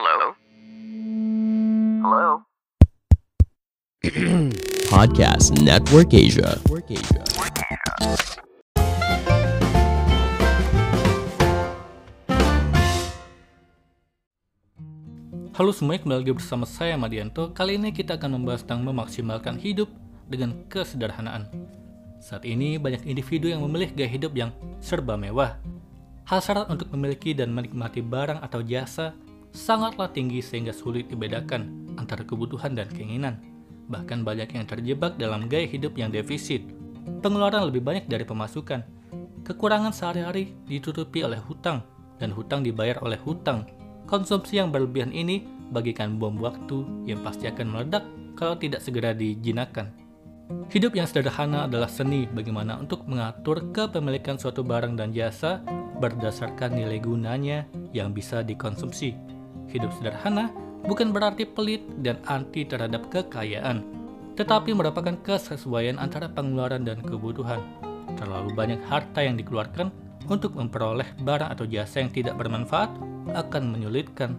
Hello? Hello? Podcast Network Asia. Halo semuanya, kembali lagi bersama saya Madianto. Kali ini kita akan membahas tentang memaksimalkan hidup dengan kesederhanaan. Saat ini banyak individu yang memilih gaya hidup yang serba mewah. Hal syarat untuk memiliki dan menikmati barang atau jasa sangatlah tinggi sehingga sulit dibedakan antara kebutuhan dan keinginan. Bahkan banyak yang terjebak dalam gaya hidup yang defisit. Pengeluaran lebih banyak dari pemasukan. Kekurangan sehari-hari ditutupi oleh hutang dan hutang dibayar oleh hutang Konsumsi yang berlebihan ini bagikan bom waktu yang pasti akan meledak kalau tidak segera dijinakan. Hidup yang sederhana adalah seni bagaimana untuk mengatur kepemilikan suatu barang dan jasa berdasarkan nilai gunanya yang bisa dikonsumsi. Hidup sederhana bukan berarti pelit dan anti terhadap kekayaan, tetapi merupakan kesesuaian antara pengeluaran dan kebutuhan. Terlalu banyak harta yang dikeluarkan untuk memperoleh barang atau jasa yang tidak bermanfaat akan menyulitkan.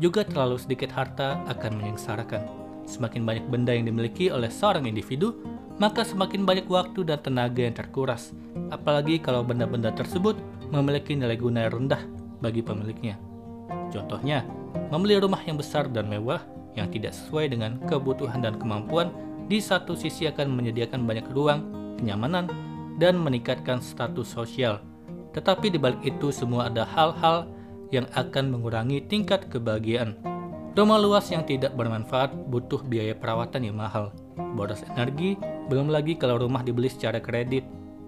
Juga terlalu sedikit harta akan menyengsarakan. Semakin banyak benda yang dimiliki oleh seorang individu, maka semakin banyak waktu dan tenaga yang terkuras. Apalagi kalau benda-benda tersebut memiliki nilai guna yang rendah bagi pemiliknya. Contohnya, membeli rumah yang besar dan mewah yang tidak sesuai dengan kebutuhan dan kemampuan di satu sisi akan menyediakan banyak ruang, kenyamanan, dan meningkatkan status sosial. Tetapi di balik itu semua ada hal-hal yang akan mengurangi tingkat kebahagiaan. Rumah luas yang tidak bermanfaat butuh biaya perawatan yang mahal. Boros energi, belum lagi kalau rumah dibeli secara kredit.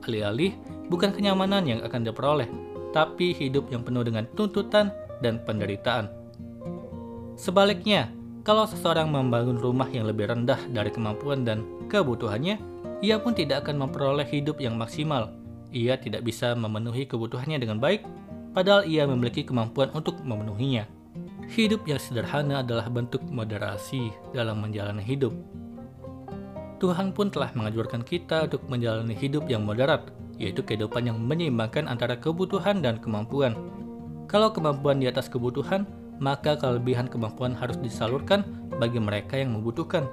Alih-alih, bukan kenyamanan yang akan diperoleh, tapi hidup yang penuh dengan tuntutan dan penderitaan. Sebaliknya, kalau seseorang membangun rumah yang lebih rendah dari kemampuan dan kebutuhannya, ia pun tidak akan memperoleh hidup yang maksimal. Ia tidak bisa memenuhi kebutuhannya dengan baik padahal ia memiliki kemampuan untuk memenuhinya. Hidup yang sederhana adalah bentuk moderasi dalam menjalani hidup. Tuhan pun telah mengajurkan kita untuk menjalani hidup yang moderat, yaitu kehidupan yang menyeimbangkan antara kebutuhan dan kemampuan. Kalau kemampuan di atas kebutuhan, maka kelebihan kemampuan harus disalurkan bagi mereka yang membutuhkan.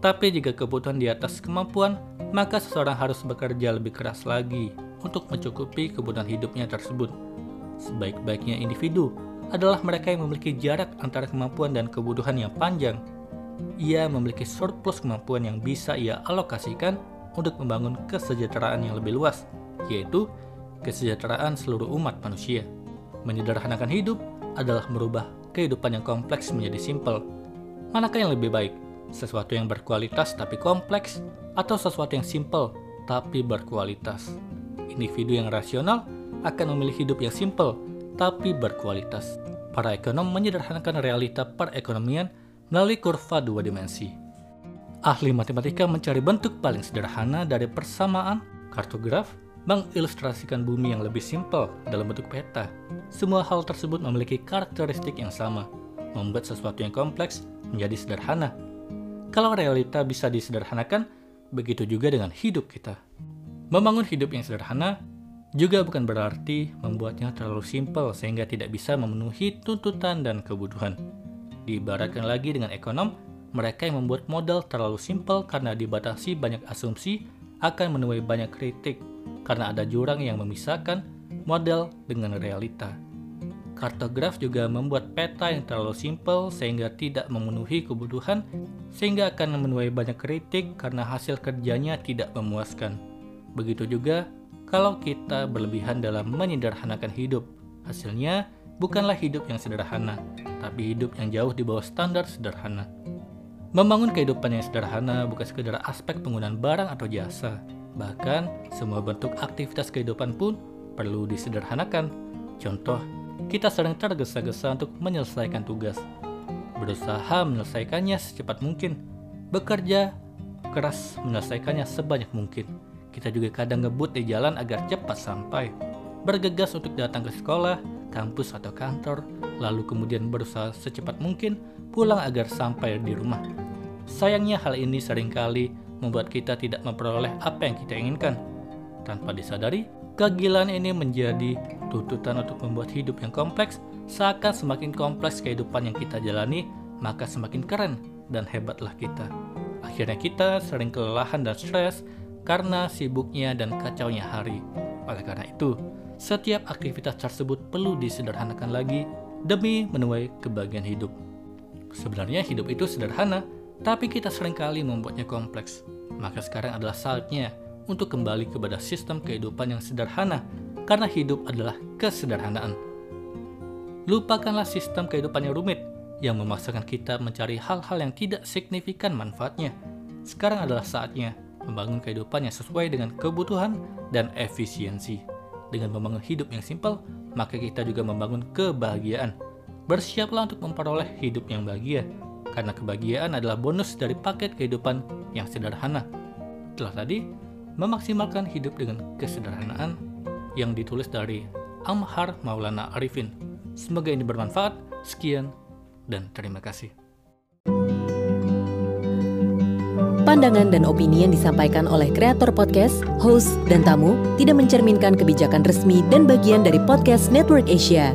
Tapi jika kebutuhan di atas kemampuan, maka seseorang harus bekerja lebih keras lagi untuk mencukupi kebutuhan hidupnya tersebut. Sebaik-baiknya individu adalah mereka yang memiliki jarak antara kemampuan dan kebutuhan yang panjang. Ia memiliki surplus kemampuan yang bisa ia alokasikan untuk membangun kesejahteraan yang lebih luas, yaitu kesejahteraan seluruh umat manusia. Menyederhanakan hidup adalah merubah kehidupan yang kompleks menjadi simpel. Manakah yang lebih baik? Sesuatu yang berkualitas tapi kompleks, atau sesuatu yang simpel tapi berkualitas? Individu yang rasional akan memilih hidup yang simple tapi berkualitas. Para ekonom menyederhanakan realita perekonomian melalui kurva dua dimensi. Ahli matematika mencari bentuk paling sederhana dari persamaan, kartograf, mengilustrasikan bumi yang lebih simpel dalam bentuk peta. Semua hal tersebut memiliki karakteristik yang sama, membuat sesuatu yang kompleks menjadi sederhana. Kalau realita bisa disederhanakan, begitu juga dengan hidup kita. Membangun hidup yang sederhana juga bukan berarti membuatnya terlalu simpel sehingga tidak bisa memenuhi tuntutan dan kebutuhan. Diibaratkan lagi dengan ekonom, mereka yang membuat modal terlalu simpel karena dibatasi banyak asumsi akan menuai banyak kritik karena ada jurang yang memisahkan model dengan realita. Kartograf juga membuat peta yang terlalu simpel sehingga tidak memenuhi kebutuhan sehingga akan menuai banyak kritik karena hasil kerjanya tidak memuaskan. Begitu juga kalau kita berlebihan dalam menyederhanakan hidup. Hasilnya bukanlah hidup yang sederhana, tapi hidup yang jauh di bawah standar sederhana. Membangun kehidupan yang sederhana bukan sekedar aspek penggunaan barang atau jasa, bahkan semua bentuk aktivitas kehidupan pun perlu disederhanakan. Contoh, kita sering tergesa-gesa untuk menyelesaikan tugas, berusaha menyelesaikannya secepat mungkin, bekerja keras menyelesaikannya sebanyak mungkin kita juga kadang ngebut di jalan agar cepat sampai. Bergegas untuk datang ke sekolah, kampus atau kantor, lalu kemudian berusaha secepat mungkin pulang agar sampai di rumah. Sayangnya hal ini sering kali membuat kita tidak memperoleh apa yang kita inginkan. Tanpa disadari, kegilaan ini menjadi tuntutan untuk membuat hidup yang kompleks Seakan semakin kompleks kehidupan yang kita jalani, maka semakin keren dan hebatlah kita. Akhirnya kita sering kelelahan dan stres karena sibuknya dan kacaunya hari. Oleh karena itu, setiap aktivitas tersebut perlu disederhanakan lagi demi menuai kebahagiaan hidup. Sebenarnya hidup itu sederhana, tapi kita sering kali membuatnya kompleks. Maka sekarang adalah saatnya untuk kembali kepada sistem kehidupan yang sederhana, karena hidup adalah kesederhanaan. Lupakanlah sistem kehidupan yang rumit, yang memaksakan kita mencari hal-hal yang tidak signifikan manfaatnya. Sekarang adalah saatnya membangun kehidupan yang sesuai dengan kebutuhan dan efisiensi. Dengan membangun hidup yang simpel, maka kita juga membangun kebahagiaan. Bersiaplah untuk memperoleh hidup yang bahagia, karena kebahagiaan adalah bonus dari paket kehidupan yang sederhana. Telah tadi, memaksimalkan hidup dengan kesederhanaan yang ditulis dari Amhar Maulana Arifin. Semoga ini bermanfaat. Sekian, dan terima kasih. Pandangan dan opini yang disampaikan oleh kreator podcast, host, dan tamu tidak mencerminkan kebijakan resmi dan bagian dari podcast Network Asia.